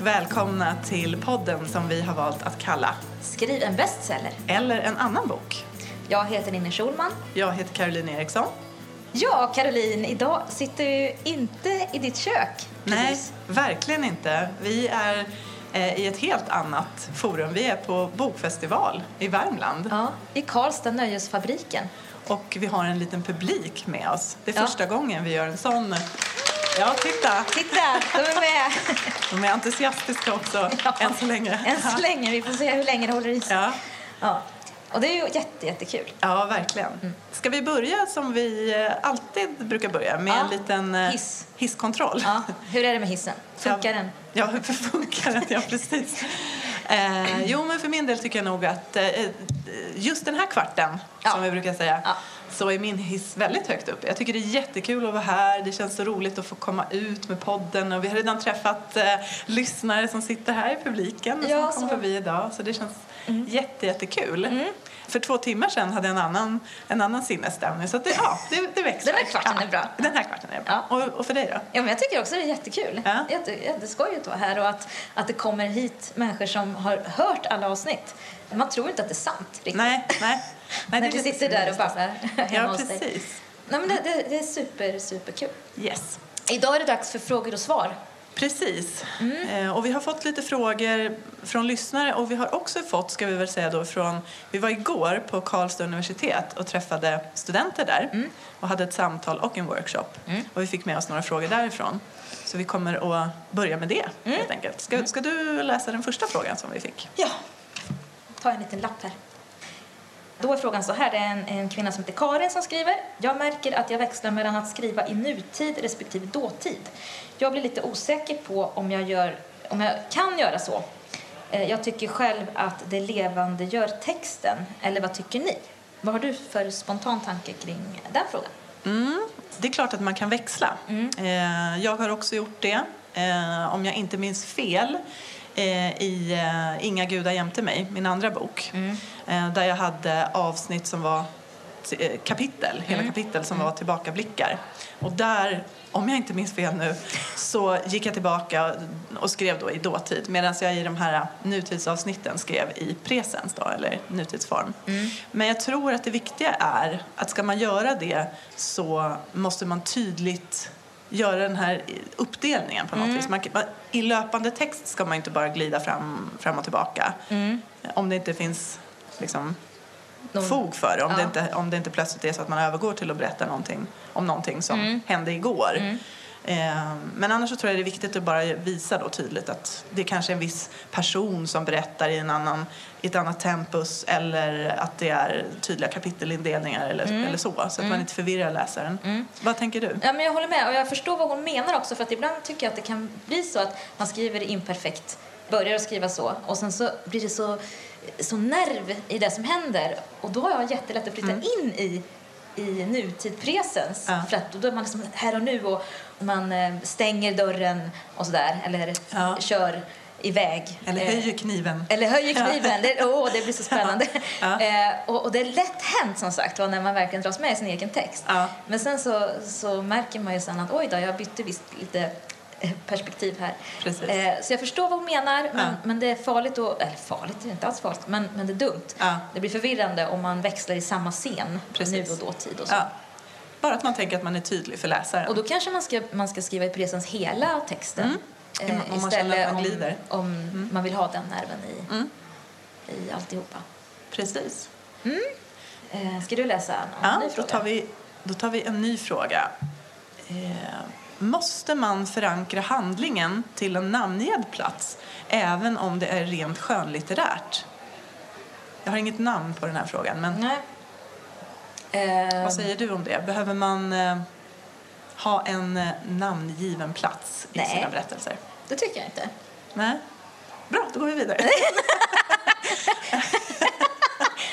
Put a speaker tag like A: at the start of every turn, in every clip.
A: och välkomna till podden som vi har valt att kalla
B: Skriv en bestseller.
A: Eller en annan bok.
B: Jag heter Ninni Schulman.
A: Jag heter Caroline Eriksson.
B: Ja, Caroline, idag sitter vi inte i ditt kök.
A: Nej,
B: precis.
A: verkligen inte. Vi är eh, i ett helt annat forum. Vi är på bokfestival i Värmland
B: Ja, I Karlstad, Nöjesfabriken.
A: och vi har en liten publik med oss. Det är
B: Ja.
A: första gången vi gör en sån. Ja, titta!
B: Titta, de är med!
A: De är entusiastiska också,
B: Ja.
A: än så länge.
B: Än så länge. Vi får se hur länge det håller i sig.
A: Ja.
B: Ja. Och det är ju jätte, jättekul.
A: Ja, verkligen. Ska vi börja som vi eh, alltid brukar börja med
B: Ja.
A: en liten eh,
B: Hiss.
A: hisskontroll?
B: Ja, hur är det med hissen? Funkar den?
A: Ja, hur funkar den? Ja, precis. Eh, jo, men för min del tycker jag nog att eh, just den här kvarten, som vi brukar säga. Så är min hiss väldigt högt upp. Jag tycker det är jättekul att vara här. Det känns så roligt att få komma ut med podden. Och vi har redan träffat eh, lyssnare som sitter här i publiken och
B: Ja,
A: som kom
B: så- Mm.
A: förbi idag. Så det känns jätte, jättekul. För två timmar sedan hade jag en annan, en annan sinnesstämning. Så det, ja, det, det växlar.
B: Den här kvarten
A: ja,
B: är bra.
A: Den här kvarten är bra. Och, och för dig då?
B: Ja, men jag tycker också det är jättekul.
A: Ja.
B: Jätte, jätteskojigt att vara här och att, att det kommer hit människor som har hört alla avsnitt. Man tror inte att det är sant riktigt.
A: Nej, nej. Nej
B: När
A: det är
B: du sitter där och babblar hemma
A: Ja,
B: hos dig.
A: precis.
B: Nej, men det, det, det är super, superkul.
A: Yes.
B: Idag är det dags för frågor och svar.
A: Precis.
B: Mm.
A: Eh, och vi har fått lite frågor från lyssnare och vi har också fått, ska vi väl säga då, från... Vi var igår på Karlstad universitet och träffade studenter där
B: Mm.
A: och hade ett samtal och en workshop. Och vi fick med oss några frågor därifrån. Så vi kommer att börja med det,
B: Mm.
A: helt enkelt. Ska, ska du läsa den första frågan som vi fick?
B: Ja. Ta en liten lapp här. Då är frågan så här, det är en, en kvinna som heter Karin som skriver. Jag märker att jag växlar mellan att skriva i nutid respektive dåtid. Jag blir lite osäker på om jag, gör, om jag kan göra så. Eh, Jag tycker själv att det levande gör texten. Eller vad tycker ni? Vad har du för spontan tanke kring den frågan?
A: Mm, det är klart att man kan växla.
B: Mm.
A: Eh, jag har också gjort det. Eh, om jag inte minns fel i eh, Inga gudar jämte mig, min andra bok.
B: Mm.
A: Eh, där jag hade avsnitt som var eh, kapitel, hela
B: Mm.
A: kapitel som var tillbakablickar. Och där, om jag inte minns fel nu, så gick jag tillbaka och skrev då i dåtid medan jag i de här nutidsavsnitten skrev i presens då, eller nutidsform.
B: Mm.
A: Men jag tror att det viktiga är att ska man göra det så måste man tydligt göra den här uppdelningen på något
B: Mm.
A: vis. Man, I löpande text ska man inte bara glida fram, fram och tillbaka
B: Mm.
A: om det inte finns liksom,
B: Någon-
A: fog för det. Om,
B: Ja.
A: det inte, om det inte plötsligt är så att man övergår till att berätta någonting om någonting som
B: Mm.
A: hände igår. Eh, men annars så tror jag det är viktigt att bara visa då tydligt att det kanske är en viss person som berättar i, en annan, i ett annat tempus eller att det är tydliga kapitelindelningar eller, eller så. Så att man inte förvirrar läsaren. Vad tänker du?
B: Ja, men jag håller med och jag förstår vad hon menar också för att ibland tycker jag att det kan bli så att man skriver imperfekt, börjar att skriva så och sen så blir det så, så nerv i det som händer och då har jag jättelätt att flytta in i i nutid presens
A: Ja.
B: för att då är man liksom här och nu och man eh, stänger dörren och sådär eller
A: Ja.
B: kör iväg.
A: Eller
B: Eh,
A: höjer kniven.
B: eller höjer kniven. Det, åh, det blir så spännande.
A: Ja.
B: Eh, och, och det är lätt hänt som sagt när man verkligen dras med i sin egen text.
A: Ja.
B: Men sen så, så märker man ju sen att oj då, jag bytte visst lite perspektiv här. Eh, så jag förstår vad hon menar, men,
A: Ja.
B: men det är farligt och, eller farligt, det är inte alls farligt, men, men det är dumt.
A: Ja.
B: Det blir förvirrande om man växlar i samma scen,
A: Precis.
B: nu och dåtid och så.
A: Ja. Bara att man tänker att man är tydlig för läsaren.
B: Och då kanske man ska, man ska skriva i presens hela texten.
A: Mm.
B: eh,
A: Om man
B: istället
A: man
B: om, om man vill ha den nerven i,
A: Mm.
B: i alltihopa.
A: Precis.
B: Eh, ska du läsa någon
A: Ja,
B: ny
A: då
B: fråga?
A: tar, vi, då tar vi en ny fråga. Måste man förankra handlingen till en namngiven plats även om det är rent skönlitterärt? Jag har inget namn på den här frågan, men
B: Nej. Eh,
A: vad säger du om det? Behöver man eh, ha en eh, namngiven plats i
B: Nej.
A: sina berättelser?
B: det tycker jag inte.
A: Nej? Bra, då går vi vidare.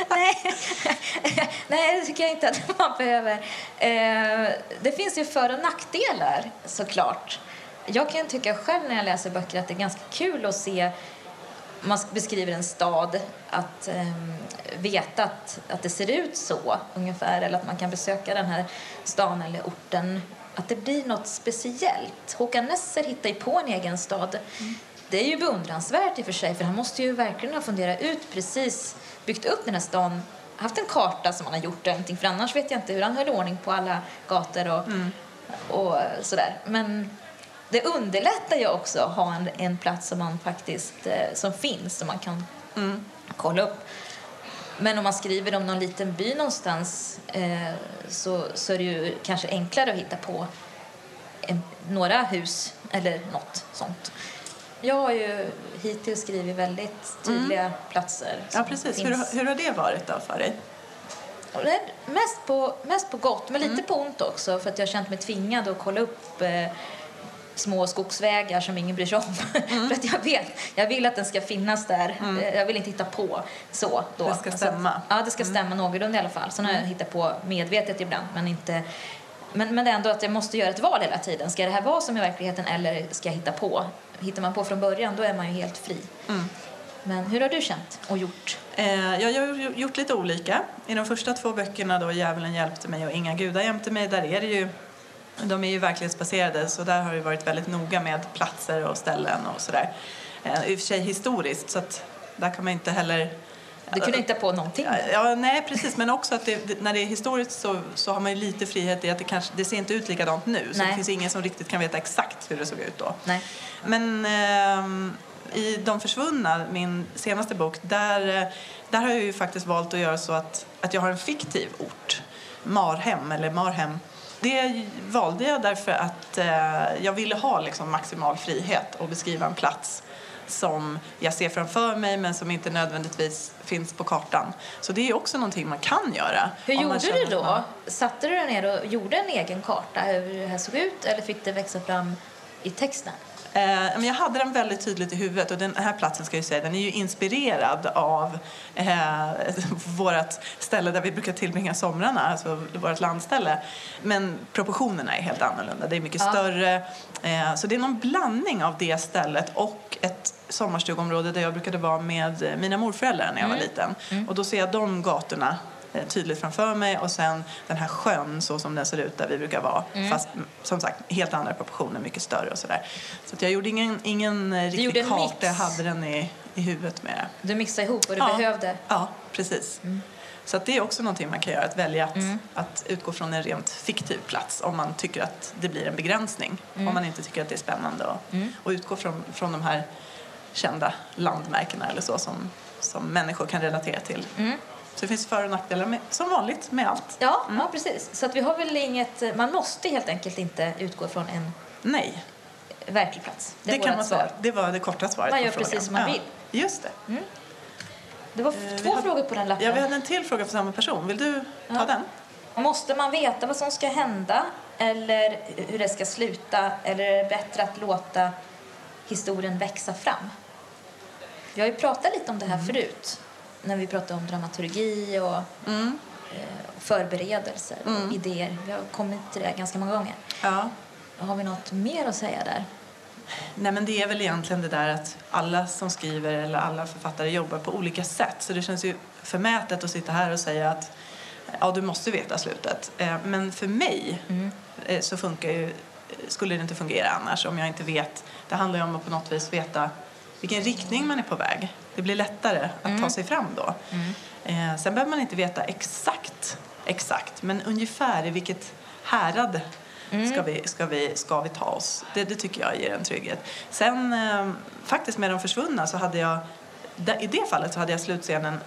B: Nej. Nej, det tycker jag inte att man behöver. Eh, det finns ju för och nackdelar såklart. Jag kan tycka själv när jag läser böcker att det är ganska kul att se man beskriver en stad, att eh, veta att, att det ser ut så ungefär eller att man kan besöka den här stan eller orten. Att det blir något speciellt. Håkan Nesser hittar ju på en egen stad mm det är ju beundransvärt i och för sig för han måste ju verkligen ha funderat ut precis, byggt upp den här stan, haft en karta som han har gjort någonting för annars vet jag inte hur han höll ordning på alla gator och, och sådär. Men det underlättar ju också att ha en, en plats som man faktiskt, eh, som finns som man kan kolla upp. Men om man skriver om någon liten by någonstans eh, så, så är det ju kanske enklare att hitta på en, några hus eller något sånt. Jag har ju hittills skrivit väldigt tydliga platser.
A: Ja, precis.
B: finns.
A: Hur, har- hur har det varit då för dig?
B: Mest på, mest på gott, men
A: Mm.
B: lite på ont också för att jag har känt mig tvingad att kolla upp eh, små skogsvägar som ingen bryr sig om.
A: Mm.
B: för att jag vet, jag vill att den ska finnas där. Eh, Jag vill inte hitta på så. Då.
A: Det ska
B: Så
A: stämma. Mm.
B: Att, ja, det ska stämma någorlunda i alla fall. Sen har jag hittat på medvetet ibland, men inte men, men det är ändå att jag måste göra ett val hela tiden. Ska det här vara som i verkligheten eller ska jag hitta på? Hittar man på från början, då är man ju helt fri.
A: Mm.
B: Men hur har du känt och gjort?
A: Eh, jag har gjort lite olika. I de första två böckerna, då Djävulen hjälpte mig och Inga gudar jämte mig, där är det ju de är ju verklighetsbaserade så där har jag varit väldigt noga med platser och ställen och sådär. Eh, I och för sig historiskt så att där kan man inte heller
B: Du kunde inte på någonting?
A: Ja, nej precis, men också att det, när det är historiskt så, så har man lite frihet i att det kanske, det ser inte ut likadant nu. Så
B: Nej.
A: det finns ingen som riktigt kan veta exakt hur det såg ut då.
B: Nej.
A: Men ehm, i De försvunna, min senaste bok, där, eh, där har jag ju faktiskt valt att göra så att, att jag har en fiktiv ort. Marhem, eller Marhem. Det valde jag därför att eh, jag ville ha liksom, maximal frihet och beskriva en plats som jag ser framför mig men som inte nödvändigtvis finns på kartan. Så det är också någonting man kan göra.
B: Hur gjorde du då?
A: man-
B: Satte du dig ner och gjorde en egen karta hur det här såg ut eller fick det växa fram i texten?
A: Eh, men jag hade den väldigt tydligt i huvudet och den här platsen ska jag säga, den är ju inspirerad av eh, vårt ställe där vi brukar tillbringa somrarna, alltså vårt landställe. Men proportionerna är helt annorlunda, det är mycket
B: Ja.
A: större. Eh, så det är någon blandning av det stället och ett sommarstugområde där jag brukade vara med mina morföräldrar när jag var liten. Och då ser jag de gatorna tydligt framför mig och sen den här sjön så som den ser ut där vi brukar vara. Fast mm, som sagt helt andra proportioner, mycket större och sådär. Så att jag gjorde ingen, ingen eh, riktig karta, jag hade den i, i huvudet med.
B: Du mixade ihop vad du
A: Ja.
B: behövde.
A: Ja, precis. Så att det är också någonting man kan göra, att välja att, att utgå från en rent fiktiv plats om man tycker att det blir en begränsning. Om man inte tycker att det är spännande och, och utgå från, från de här kända landmärkena eller så som, som människor kan relatera till. Så det finns för och nackdelar med, som vanligt med allt.
B: Ja, ja, precis. Så att vi har väl inget... Man måste helt enkelt inte utgå från en
A: Nej,
B: verklig plats.
A: det,
B: är
A: kan man säga. Det var det korta svaret
B: Man gör
A: frågan.
B: precis som man
A: ja.
B: vill.
A: Just det.
B: Det var
A: Eh,
B: två
A: hade-
B: frågor på den lappen.
A: Ja, vi hade en till fråga för samma person. Vill du ta
B: Ja.
A: den?
B: Måste man veta vad som ska hända eller hur det ska sluta eller är det bättre att låta historien växa fram? Vi har ju pratat lite om det här
A: Mm.
B: förut när vi pratade om dramaturgi och
A: Mm.
B: eh, förberedelser och idéer. Vi har kommit till det ganska många gånger.
A: Ja.
B: Har vi något mer att säga där?
A: Nej, men det är väl egentligen det där att alla som skriver eller alla författare jobbar på olika sätt. Så det känns ju förmätet att sitta här och säga att ja, du måste veta slutet. Eh, Men för mig eh, så funkar ju, skulle det inte fungera annars om jag inte vet. Det handlar ju om att på något vis veta vilken riktning man är på väg. Det blir lättare att ta sig fram då. Eh, Sen behöver man inte veta exakt, exakt, men ungefär i vilket härad ska, vi, ska, vi, ska vi ta oss. Det, det tycker jag ger en trygghet. Sen eh, faktiskt med de försvunna så hade jag, i det fallet så hade jag slutscenen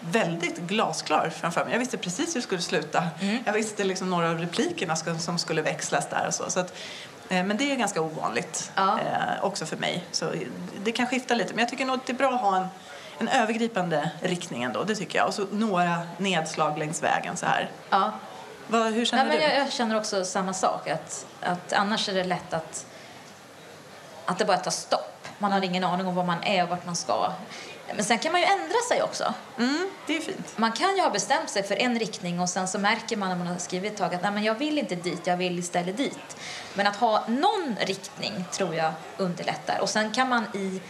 A: väldigt glasklar framför mig. Jag visste precis hur det skulle sluta. Jag visste liksom några av replikerna som skulle växlas där och så. så att, men det är ganska ovanligt
B: Ja.
A: eh, också för mig. Så det kan skifta lite. Men jag tycker nog att det är bra att ha en, en övergripande riktning ändå. Det tycker jag. Och så några nedslag längs vägen så här.
B: Ja.
A: Vad, hur känner
B: Nej,
A: du?
B: jag, jag känner också samma sak. Att, att annars är det lätt att, att det bara tar stopp. Man har ingen aning om var man är och vart man ska. Men sen kan man ju ändra sig också.
A: Mm, det är fint.
B: Man kan ju ha bestämt sig för en riktning och sen så märker man när man har skrivit ett tag att Nej, men jag vill inte dit, jag vill istället dit. Men att ha någon riktning tror jag underlättar. Och sen kan man i,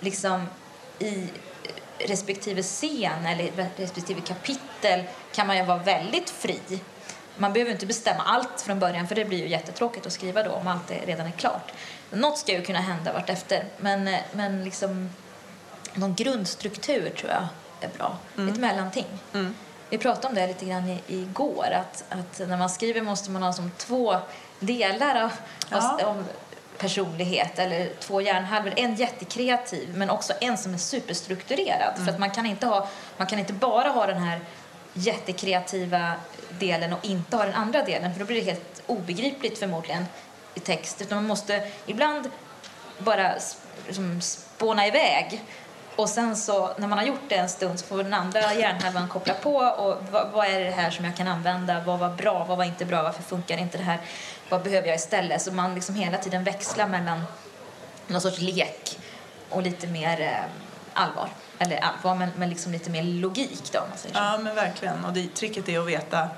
B: liksom, i respektive scen eller respektive kapitel kan man ju vara väldigt fri. Man behöver inte bestämma allt från början för det blir ju jättetråkigt att skriva då om allt redan är klart. Något ska ju kunna hända vartefter, men, eh, men liksom någon grundstruktur tror jag är bra.
A: Mm.
B: Ett mellanting.
A: Mm.
B: Vi pratade om det lite grann i- igår, att, att när man skriver måste man ha som två delar av,
A: Ja.
B: av personlighet eller två hjärnhalvor. En jättekreativ men också en som är superstrukturerad. För att man kan, inte ha, man kan inte bara ha den här jättekreativa delen och inte ha den andra delen för då blir det helt obegripligt förmodligen i text. Utan man måste ibland bara liksom spåna iväg och sen så när man har gjort det en stund så får den andra hjärnhalvan koppla på och vad, vad är det här som jag kan använda? Vad var bra? Vad var inte bra? Varför funkar inte det här? Vad behöver jag istället? Så man liksom hela tiden växlar mellan någon sorts lek och lite mer eh, allvar. Eller allvar, men, men liksom lite mer logik då man säger så.
A: Ja, men verkligen. Och det, tricket är att veta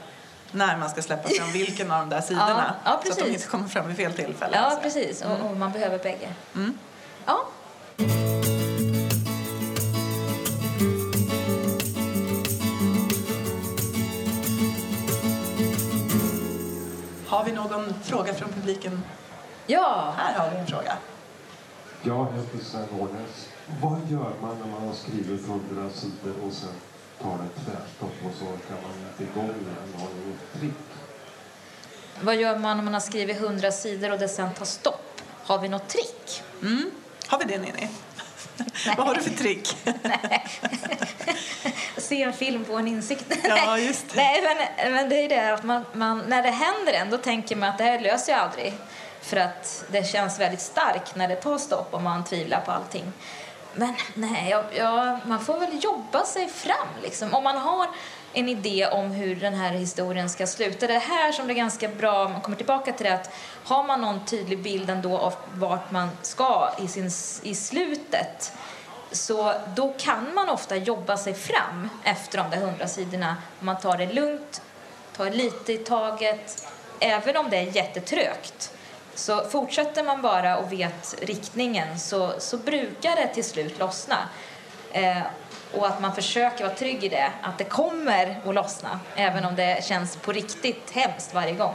A: när man ska släppa fram vilken av de där sidorna.
B: Ja, ja,
A: så att de inte kommer fram vid fel tillfälle.
B: Ja,
A: Så.
B: precis. Och, och man behöver bägge.
A: Mm.
B: Ja.
A: Vi någon fråga från publiken?
B: ja,
A: Här har vi en fråga.
C: Jag heter Sven Årnäs. Vad gör man när man har skrivit hundra sidor och sen tar det tvärstopp och så orkar man inte igång igen? Har ni något trick?
B: vad gör man om man har skrivit hundra sidor och det sen tar stopp? Har vi något trick?
A: Mm. Har vi det, Ninni? Vad har du för trick?
B: Se en film på en insikt.
A: Ja, just det.
B: Nej, men, men det är det att man, man, när det händer en, då tänker man att det här löser jag aldrig. För att det känns väldigt starkt när det tar stopp och man tvivlar på allting. Men nej, jag, jag, man får väl jobba sig fram liksom. Om man har en idé om hur den här historien ska sluta. Det här som det är ganska bra, man kommer tillbaka till det, att har man någon tydlig bild ändå av vart man ska i, sin, i slutet så då kan man ofta jobba sig fram efter de där hundra sidorna. Man tar det lugnt, tar lite i taget, även om det är jättetrögt. Så fortsätter man bara och vet riktningen så, så brukar det till slut lossna. Eh, och att man försöker vara trygg i det, att det kommer att lossna, även om det känns på riktigt hemskt varje gång.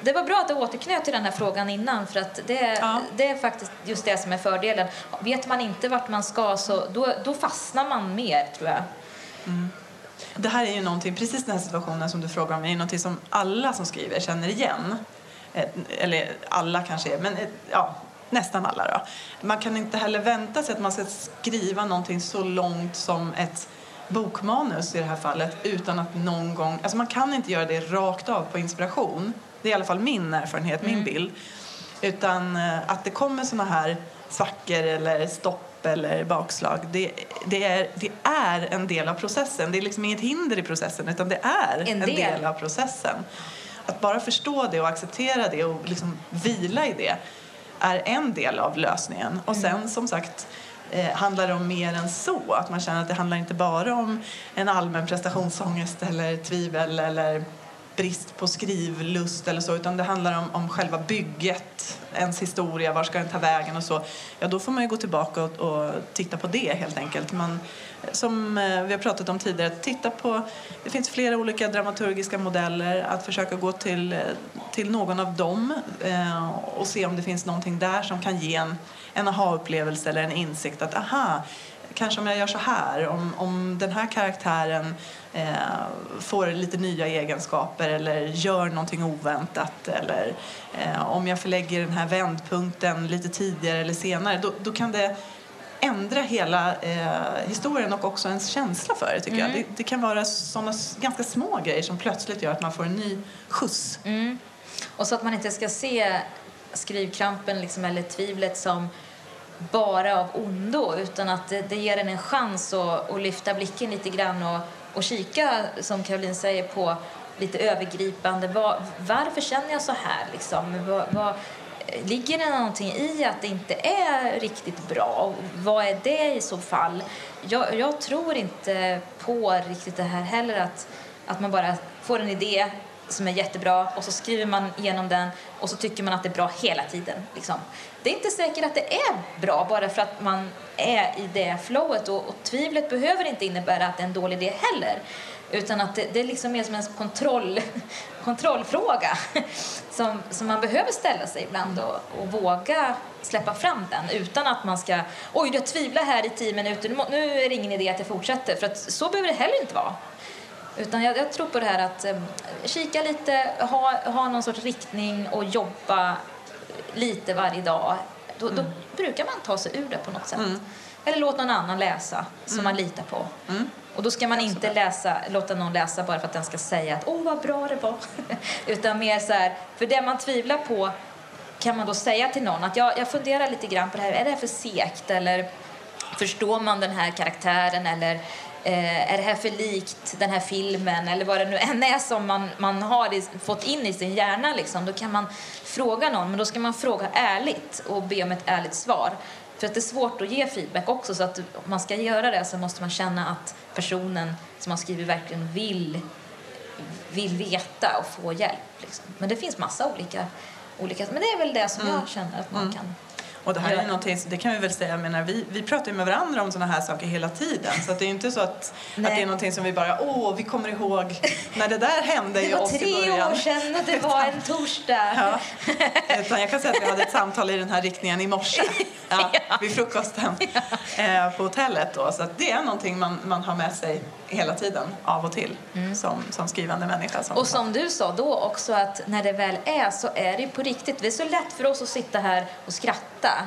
B: Det var bra att du återknöt till den här frågan innan, för att det,
A: Ja.
B: det är faktiskt just det som är fördelen. Vet man inte vart man ska så då, då fastnar man mer, tror jag.
A: Det här är ju någonting, precis den här situationen som du frågar om, är ju någonting som alla som skriver känner igen. Eh, Eller alla kanske men eh, ja, nästan alla då. Man kan inte heller vänta sig att man ska skriva någonting så långt som ett bokmanus i det här fallet utan att någon gång, alltså man kan inte göra det rakt av på inspiration. Det är i alla fall min erfarenhet, min bild. Utan eh, att det kommer såna här svackor eller stopp eller bakslag, det, det, är, det är en del av processen. Det är liksom inget hinder i processen utan det är
B: En
A: en,
B: del.
A: del. av processen. Att bara förstå det och acceptera det och liksom vila i det är en del av lösningen. Och sen som sagt eh, handlar det om mer än så. Att man känner att det handlar inte bara om en allmän prestationsångest eller tvivel eller brist på skrivlust eller så utan det handlar om, om själva bygget, ens historia, var ska den ta vägen och så. Ja, då får man ju gå tillbaka och, och titta på det helt enkelt. Man, som eh, vi har pratat om tidigare, att titta på, det finns flera olika dramaturgiska modeller, att försöka gå till, eh, till någon av dem eh, och se om det finns någonting där som kan ge en, en aha-upplevelse eller en insikt att aha, kanske om jag gör så här, om, om den här karaktären eh, får lite nya egenskaper eller gör någonting oväntat eller eh, om jag förlägger den här vändpunkten lite tidigare eller senare, då, då kan det ändra hela eh, historien och också ens känsla för det tycker jag. Det, det kan vara sådana ganska små grejer som plötsligt gör att man får en ny skjuts.
B: Mm. Och så att man inte ska se skrivkrampen liksom, eller tvivlet som bara av ondo utan att det, det ger en en chans att, att lyfta blicken lite grann och, och kika, som Caroline säger, på lite övergripande. Vad, varför känner jag så här? Liksom? Vad, vad, ligger det någonting i att det inte är riktigt bra? Vad är det i så fall? Jag, jag tror inte på riktigt det här heller att, att man bara får en idé som är jättebra och så skriver man igenom den och så tycker man att det är bra hela tiden. Liksom. Det är inte säkert att det är bra bara för att man är i det flowet och, och tvivlet behöver inte innebära att det är en dålig idé heller. Utan att det, det är liksom mer som en kontroll, kontrollfråga som, som man behöver ställa sig ibland och, och våga släppa fram den utan att man ska oj, jag tvivlar här i tio minuter, nu, är det ingen idé att jag fortsätter. För att så behöver det heller inte vara. Utan jag, jag tror på det här att eh, kika lite, ha, ha någon sorts riktning och jobba lite varje dag. Då, då brukar man ta sig ur det på något sätt. Eller låt någon annan läsa som man litar på. Och då ska man inte läsa, låta någon läsa bara för att den ska säga att åh vad bra det var. Utan mer så här, för det man tvivlar på kan man då säga till någon att jag, jag funderar lite grann på det här, är det här för sekt? Eller förstår man den här karaktären? Eller eh, är det här för likt den här filmen? Eller vad det nu än är som man, man har i, fått in i sin hjärna liksom, då kan man fråga någon men då ska man fråga ärligt och be om ett ärligt svar. För att det är svårt att ge feedback också så att om man ska göra det så måste man känna att personen som har skrivit verkligen vill vill veta och få hjälp. Liksom. Men det finns massa olika, olika... Men det är väl det som jag känner att man kan...
A: Och det här är
B: Ja.
A: ju någonting, det kan vi väl säga, menar, vi, vi pratar ju med varandra om sådana här saker hela tiden. Så det är ju inte så att, att det är någonting som vi bara, åh, vi kommer ihåg när det där hände
B: Det var
A: oss i
B: tre
A: början.
B: år sedan och det var en torsdag.
A: Ja. Utan jag kan säga att vi hade ett samtal i den här riktningen i morse. Ja, vid frukosten eh, på hotellet. Då. Så det är någonting man, man har med sig hela tiden, av och till, som, som skrivande människa. Som,
B: Mm. Och som du sa då också att när det väl är så är det ju på riktigt. Det är så lätt för oss att sitta här och skratta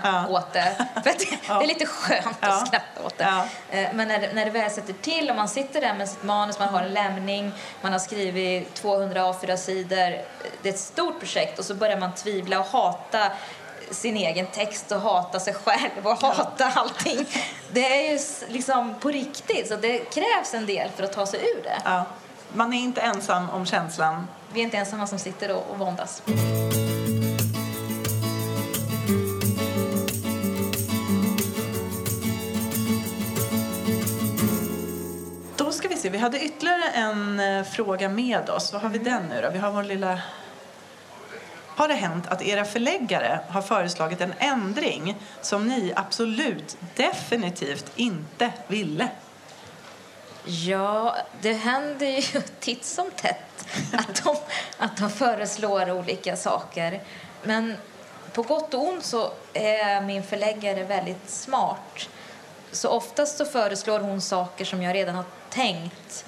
A: Ja.
B: åt det. För det
A: Ja.
B: är lite skönt
A: Ja.
B: att skratta åt det. Eh, Men när det, när det väl sätter till och man sitter där med sitt manus, man har en lämning, man har skrivit 200 A4-sidor. Det är ett stort projekt och så börjar man tvivla och hata sin egen text och hata sig själv och hata allting. Det är ju liksom på riktigt, så det krävs en del för att ta sig ur det.
A: man är inte ensam om känslan.
B: Vi är inte ensamma som sitter och, och våndas.
A: Vi hade ytterligare en eh, fråga med oss. Vad har vi den nu då? Vi har vår lilla... Har det hänt att era förläggare har föreslagit en ändring som ni absolut, definitivt inte ville?
B: Ja, det händer ju titt som tätt att de, att de föreslår olika saker. Men på gott och ont så är min förläggare väldigt smart. Så oftast så föreslår hon saker som jag redan har tänkt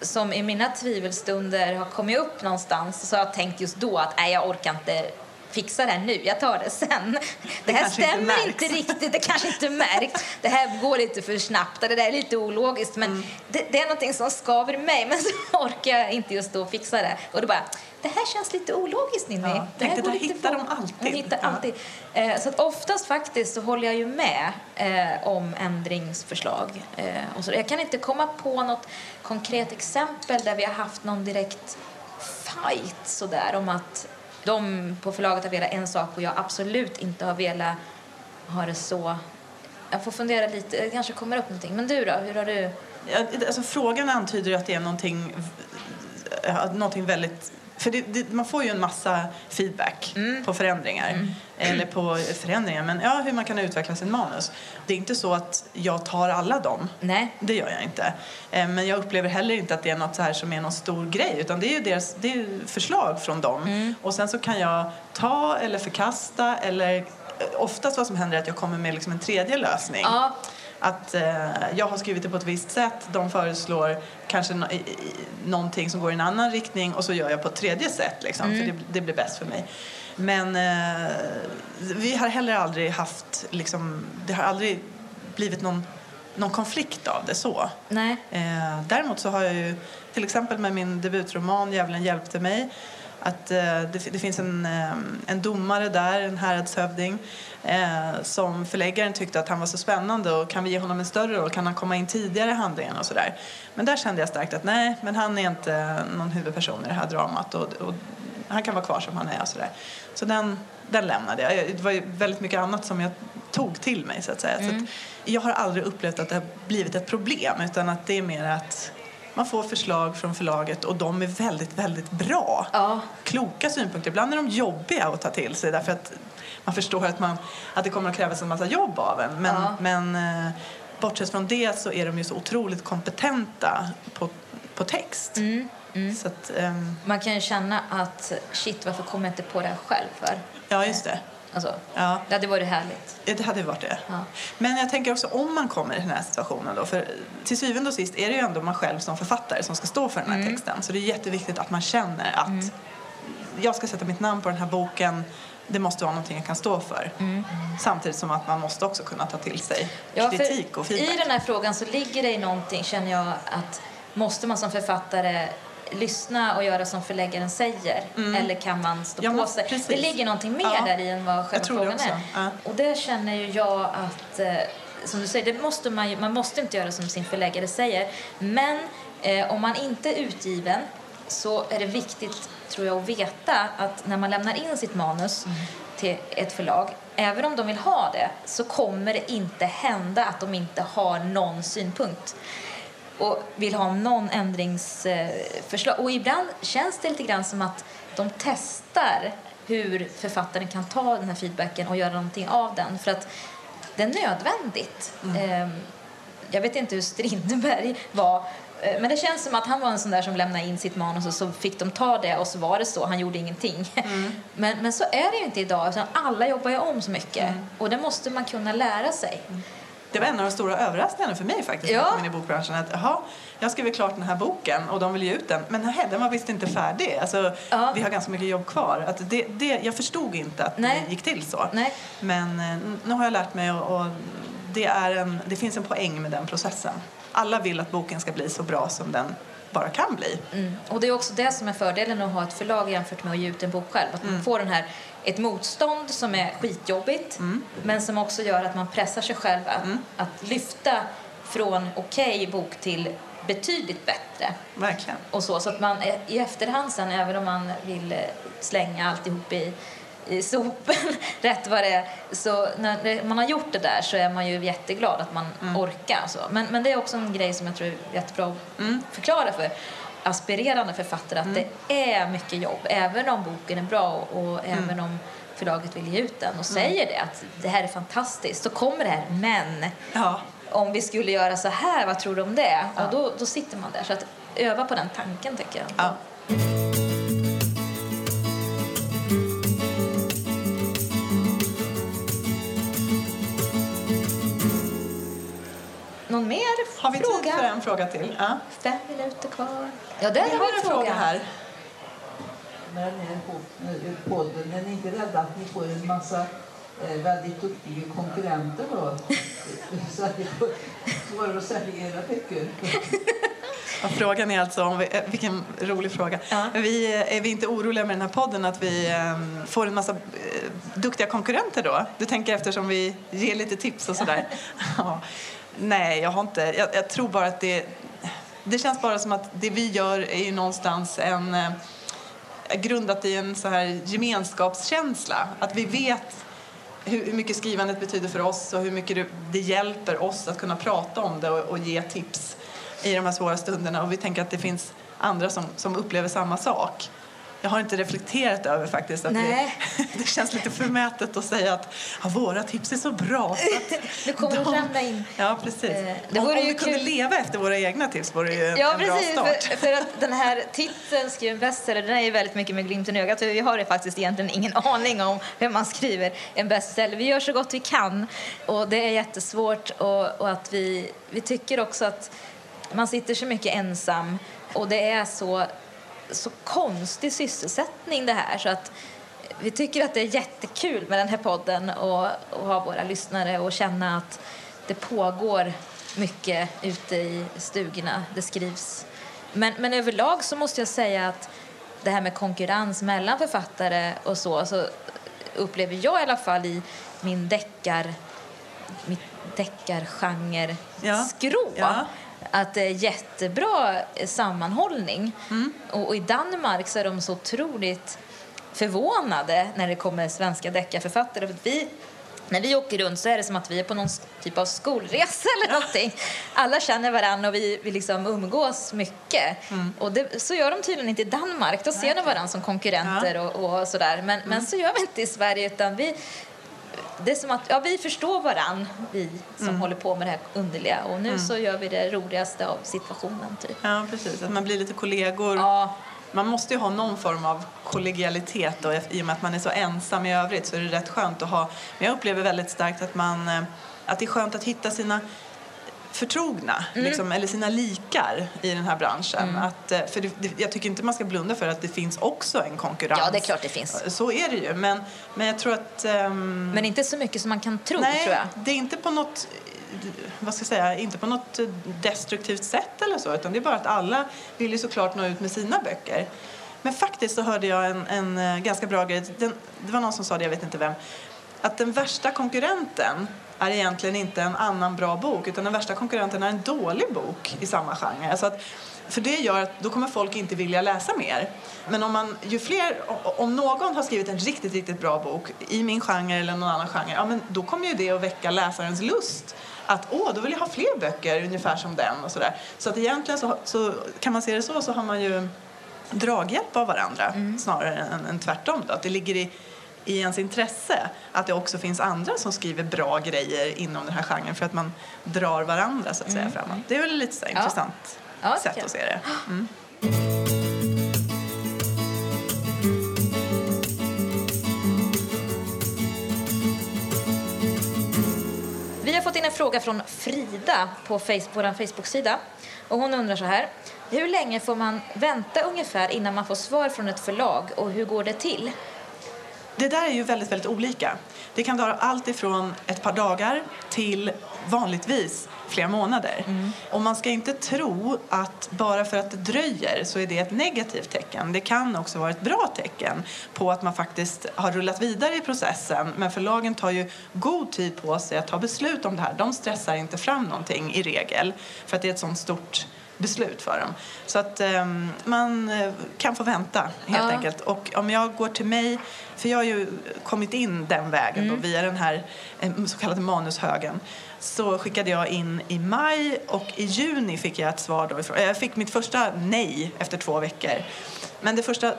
B: som i mina tvivelstunder har kommit upp någonstans så har jag tänkt just då att nej, jag orkar inte fixa det här nu, jag tar det sen. Det, här
A: inte
B: stämmer
A: märks.
B: inte riktigt, det kanske inte märks. Det här går lite för snabbt, det där är lite ologiskt men
A: Mm.
B: det, det är någonting som skaver mig men så orkar jag inte just då fixa det. Och då bara, det här känns lite ologiskt Ninni.
A: Ja,
B: det här
A: tänkte, där hittar de alltid.
B: Hittar
A: Ja.
B: alltid. Eh, så att oftast faktiskt så håller jag ju med eh, om ändringsförslag. Eh, och så. Jag kan inte komma på något konkret exempel där vi har haft någon direkt fight sådär om att de på förlaget har velat en sak och jag absolut inte har velat ha det så. Jag får fundera lite, det kanske kommer upp någonting. Men du då, hur har du?
A: Ja, Alltså, frågan antyder ju att det är någonting, någonting väldigt... För det, det, man får ju en massa feedback på förändringar. Eller på förändringar, men ja, hur man kan utveckla sin manus. Det är inte så att jag tar alla dem.
B: Nej.
A: Det gör jag inte. Eh, Men jag upplever heller inte att det är något så här som är någon stor grej. Utan det är ju deras, det är förslag från dem. Och sen så kan jag ta eller förkasta eller eh, oftast vad som händer är att jag kommer med liksom en tredje lösning.
B: Ja.
A: Att eh, jag har skrivit det på ett visst sätt, de föreslår kanske no- i, någonting som går i en annan riktning och så gör jag på ett tredje sätt liksom, för det, det blir bäst för mig. Men eh, vi har heller aldrig haft, liksom, det har aldrig blivit någon, någon konflikt av det så.
B: Nej.
A: Eh, däremot så har jag ju till exempel med min debutroman Djävulen hjälpte mig att eh, det, finns en, eh, en domare där, en häradshövding eh, som förläggaren tyckte att han var så spännande och kan vi ge honom en större roll? Kan han komma in tidigare i handlingen och sådär? Men där kände jag starkt att nej, men han är inte någon huvudperson i det här dramat och, och han kan vara kvar som han är och sådär. Så den, den lämnade jag. Det var väldigt mycket annat som jag tog till mig så att säga. Så att jag har aldrig upplevt att det har blivit ett problem utan att det är mer att man får förslag från förlaget och de är väldigt, väldigt bra.
B: Ja.
A: Kloka synpunkter. Ibland är de jobbiga att ta till sig därför att man förstår att, man, att det kommer att krävas en massa jobb av en. Men,
B: Ja.
A: men eh, bortsett från det så är de ju så otroligt kompetenta på, på text.
B: Mm, mm.
A: Så att, ehm,
B: Man kan ju känna att shit, varför kommer jag inte på det här själv för?
A: ja, just det.
B: Alltså,
A: Ja.
B: det hade varit härligt.
A: Det hade varit det.
B: Ja.
A: Men jag tänker också om man kommer i den här situationen då, för till syvende och sist är det ju ändå man själv som författare som ska stå för den här
B: Mm.
A: texten. Så det är jätteviktigt att man känner att jag ska sätta mitt namn på den här boken. Det måste vara någonting jag kan stå för. Samtidigt som att man måste också kunna ta till sig
B: Ja,
A: kritik och feedback.
B: I den här frågan så ligger det i någonting, känner jag, att måste man som författare lyssna och göra som förläggaren säger? Eller kan man stå
A: Mm. Ja,
B: på sig?
A: precis.
B: Det ligger någonting mer
A: Ja.
B: där i än vad själva frågan är.
A: Ja.
B: Och det känner ju jag att, eh, som du säger, det måste man, ju, man måste inte göra som sin förläggare säger. Men eh, om man inte är utgiven så är det viktigt, tror jag, att veta att när man lämnar in sitt manus
A: Mm.
B: till ett förlag, även om de vill ha det, så kommer det inte hända att de inte har någon synpunkt och vill ha någon ändringsförslag. Och ibland känns det lite grann som att de testar hur författaren kan ta den här feedbacken och göra någonting av den. För att det är nödvändigt. Ehm, Jag vet inte hur Strindberg var eh, men det känns som att han var en sån där som lämnade in sitt manus och så fick de ta det och så var det så. Han gjorde ingenting. Men, men så är det ju inte idag. Alla jobbar ju om så mycket. Och det måste man kunna lära sig.
A: Det var en av de stora överraskningarna för mig faktiskt när
B: Ja.
A: jag kom in i bokbranschen. Att, jaha, jag skriver klart den här boken och de vill ge ut den. Men nej, den var visst inte färdig. Alltså,
B: Ja.
A: Vi har ganska mycket jobb kvar. Att det, det, jag förstod inte att
B: Nej.
A: det gick till så.
B: Nej.
A: Men eh, nu har jag lärt mig och, och det, är en, det finns en poäng med den processen. Alla vill att boken ska bli så bra som den bara kan bli.
B: Mm. Och det är också det som är fördelen att ha ett förlag jämfört med att ge ut en bok själv. Att man får den här, ett motstånd som är skitjobbigt men som också gör att man pressar sig själv att, att lyfta från okej bok till betydligt bättre.
A: Verkligen.
B: Och så, så att man i efterhand sen, även om man vill eh, slänga alltihop i, i sopen, rätt vad det är, så när man har gjort det där så är man ju jätteglad att man orkar. Så. Men, men det är också en grej som jag tror är jättebra att förklara för aspirerande författare att det är mycket jobb, även om boken är bra och, och även om förlaget vill ge ut den och säger det att det här är fantastiskt, så kommer det här men
A: Ja.
B: om vi skulle göra så här, vad tror du om det? Och då, då sitter man där. Så att öva på den tanken tycker jag.
A: Ja.
B: Mer
A: Har vi
B: fråga?
A: tid för en fråga till? Ja.
B: Fem minuter kvar. Ja, där
A: Vi har en fråga här.
D: med den här po- podden. Är ni inte rädda att ni får en massa eh, väldigt duktiga konkurrenter då? Så att ni får svårare att sälja era böcker.
A: Ja, frågan är alltså, om vi, eh, vilken rolig fråga.
B: Ja.
A: Vi, eh, är vi inte oroliga med den här podden att vi eh, får en massa eh, duktiga konkurrenter då? Du tänker eftersom vi ger lite tips och sådär. ja. Nej, jag har inte. Jag, jag tror bara att det, det känns bara som att det vi gör är ju någonstans en eh, grundat i en så här gemenskapskänsla. Att vi vet hur, hur mycket skrivandet betyder för oss och hur mycket det, det hjälper oss att kunna prata om det och, och ge tips i de här svåra stunderna. Och vi tänker att det finns andra som, som upplever samma sak. Jag har inte reflekterat över faktiskt att det, det känns lite förmätet att säga att ja, våra tips är så bra. Så att
B: Det kommer att
A: de-
B: ramla in.
A: Ja, precis.
B: Eh, det
A: om
B: vore
A: om vi kunde
B: kul.
A: leva efter våra egna tips vore det ju
B: Ja,
A: en bra
B: precis.
A: start.
B: För, för att den här titeln, Skriv en bestseller, den är ju väldigt mycket med glimten i ögat. Vi har ju faktiskt egentligen ingen aning om hur man skriver en bestseller. Vi gör så gott vi kan och det är jättesvårt. Och, och att vi, vi tycker också att man sitter så mycket ensam och det är så, så konstig sysselsättning det här. Så att vi tycker att det är jättekul med den här podden och, och ha våra lyssnare och känna att det pågår mycket ute i stugorna. Det skrivs. Men, men överlag så måste jag säga att det här med konkurrens mellan författare och så, så upplever jag i alla fall i min deckar, mitt deckargenre
A: Ja. Ja.
B: Att det är jättebra sammanhållning.
A: Mm.
B: Och, och i Danmark så är de så otroligt förvånade när det kommer svenska deckarförfattare. För vi, när vi åker runt så är det som att vi är på någon typ av skolresa eller någonting. Alla känner varandra och vi, vi liksom umgås mycket.
A: Mm.
B: Och det, så gör de tydligen inte i Danmark. Då ser de varandra som konkurrenter och, och sådär. Men, men så gör vi inte i Sverige utan vi det är som att ja, vi förstår varann, vi som
A: Mm.
B: håller på med det här underliga. Och nu så gör vi det roligaste av situationen. Typ.
A: Ja, precis. Att man blir lite kollegor.
B: Ja,
A: Man måste ju ha någon form av kollegialitet då, i och med att man är så ensam i övrigt så är det rätt skönt att ha. Men jag upplever väldigt starkt att, man, eh, att det är skönt att hitta sina förtrogna,
B: Mm.
A: liksom, eller sina likar i den här branschen. Att, eh, för det, det, jag tycker inte man ska blunda för att det finns också en konkurrens.
B: ja, det är klart det finns.
A: Så är det ju. Men, men jag tror att... ehm,
B: Men inte så mycket som man kan tro,
A: Nej,
B: tror jag.
A: det är inte på något vad ska jag säga, inte på något destruktivt sätt eller så, utan det är bara att alla vill ju såklart nå ut med sina böcker. Men faktiskt så hörde jag en, en eh, ganska bra grej, den, det var någon som sa det, jag vet inte vem, att den värsta konkurrenten är egentligen inte en annan bra bok, utan den värsta konkurrenten är en dålig bok i samma genre. Alltså att, för det gör att då kommer folk inte vilja läsa mer. Men om, man, ju fler, om någon har skrivit en riktigt, riktigt bra bok i min genre eller någon annan genre, ja, men då kommer ju det att väcka läsarens lust att åh, då vill jag ha fler böcker ungefär som den och sådär. Så att egentligen så, så kan man se det så, så har man ju draghjälp av varandra snarare än, än tvärtom. Då. Att det ligger i, i ens intresse att det också finns andra som skriver bra grejer inom den här genren för att man drar varandra så att säga framåt. Det är väl lite så intressant
B: Ja,
A: sätt att se det. Mm.
B: Vi har fått in en fråga från Frida på face, vår Facebook-sida. Och hon undrar så här. Hur länge får man vänta ungefär innan man får svar från ett förlag och hur går det till?
A: Det där är ju väldigt, väldigt olika. Det kan ta allt ifrån ett par dagar till vanligtvis flera månader. Och man ska inte tro att bara för att det dröjer så är det ett negativt tecken. Det kan också vara ett bra tecken på att man faktiskt har rullat vidare i processen. Men förlagen tar ju god tid på sig att ta beslut om det här. De stressar inte fram någonting i regel för att det är ett sånt stort beslut för dem. Så att ehm, man eh, kan få vänta helt
B: Ja.
A: enkelt. Och om jag går till mig, för jag har ju kommit in den vägen då, via den här eh, så kallade manushögen. Så skickade jag in i maj och i juni fick jag ett svar då ifrån, eh, Jag fick mitt första nej efter två veckor. Men det första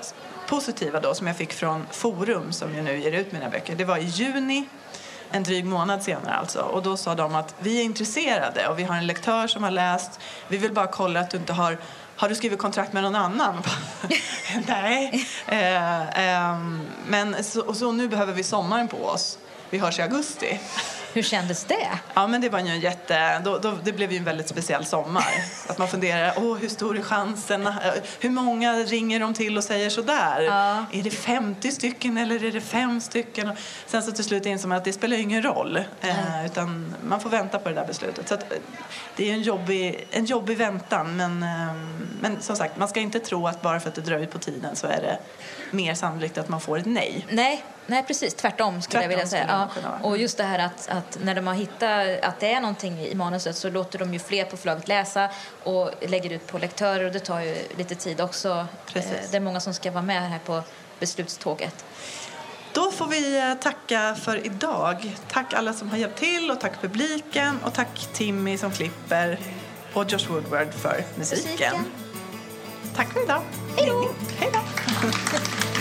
A: positiva då som jag fick från Forum som ju nu ger ut mina böcker, det var i juni en dryg månad senare alltså. Och då sa de att vi är intresserade och vi har en lektör som har läst. Vi vill bara kolla att du inte har har du skrivit kontrakt med någon annan? Nej. Eh, eh, men så, och så nu behöver vi sommaren på oss. Vi hörs i augusti.
B: Hur kändes det?
A: Ja, men det var ju en jätte... Då, då, det blev ju en väldigt speciell sommar. Att man funderar, åh, hur stor är chansen? Hur många ringer de till och säger sådär?
B: Ja.
A: Är det 50 stycken eller är det fem stycken? Och sen så till slut insåg man att det spelar ingen roll. Eh, utan man får vänta på det där beslutet. Så att, eh, det är en jobbig, en jobbig väntan. Men, eh, men som sagt, man ska inte tro att bara för att det dröjer på tiden så är det mer sannolikt att man får ett nej.
B: Nej, nej precis. Tvärtom skulle jag vilja
A: Tvärtom
B: säga. Ja. Och just det här att, att när de har hittat att det är någonting i manuset så låter de ju fler på förlaget läsa och lägger ut på lektörer och det tar ju lite tid också.
A: Precis.
B: Eh, Det är många som ska vara med här på beslutståget.
A: Då får vi eh, tacka för idag. Tack alla som har hjälpt till och tack publiken och tack Timmy som klipper och Josh Woodward för musiken.
B: Musiken.
A: Tack för idag.
B: Hej då.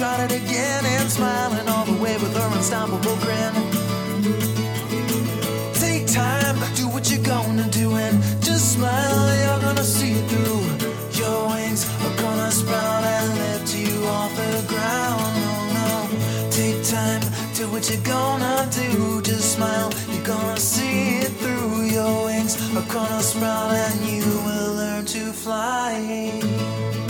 E: tried it again and smiling all the way with her unstoppable grin. Take time, do what you're gonna do and just smile, you're gonna see it through. Your wings are gonna sprout and lift you off the ground. Oh no, take time, do what you're gonna do. Just smile, you're gonna see it through. Your wings are gonna sprout and you will learn to fly.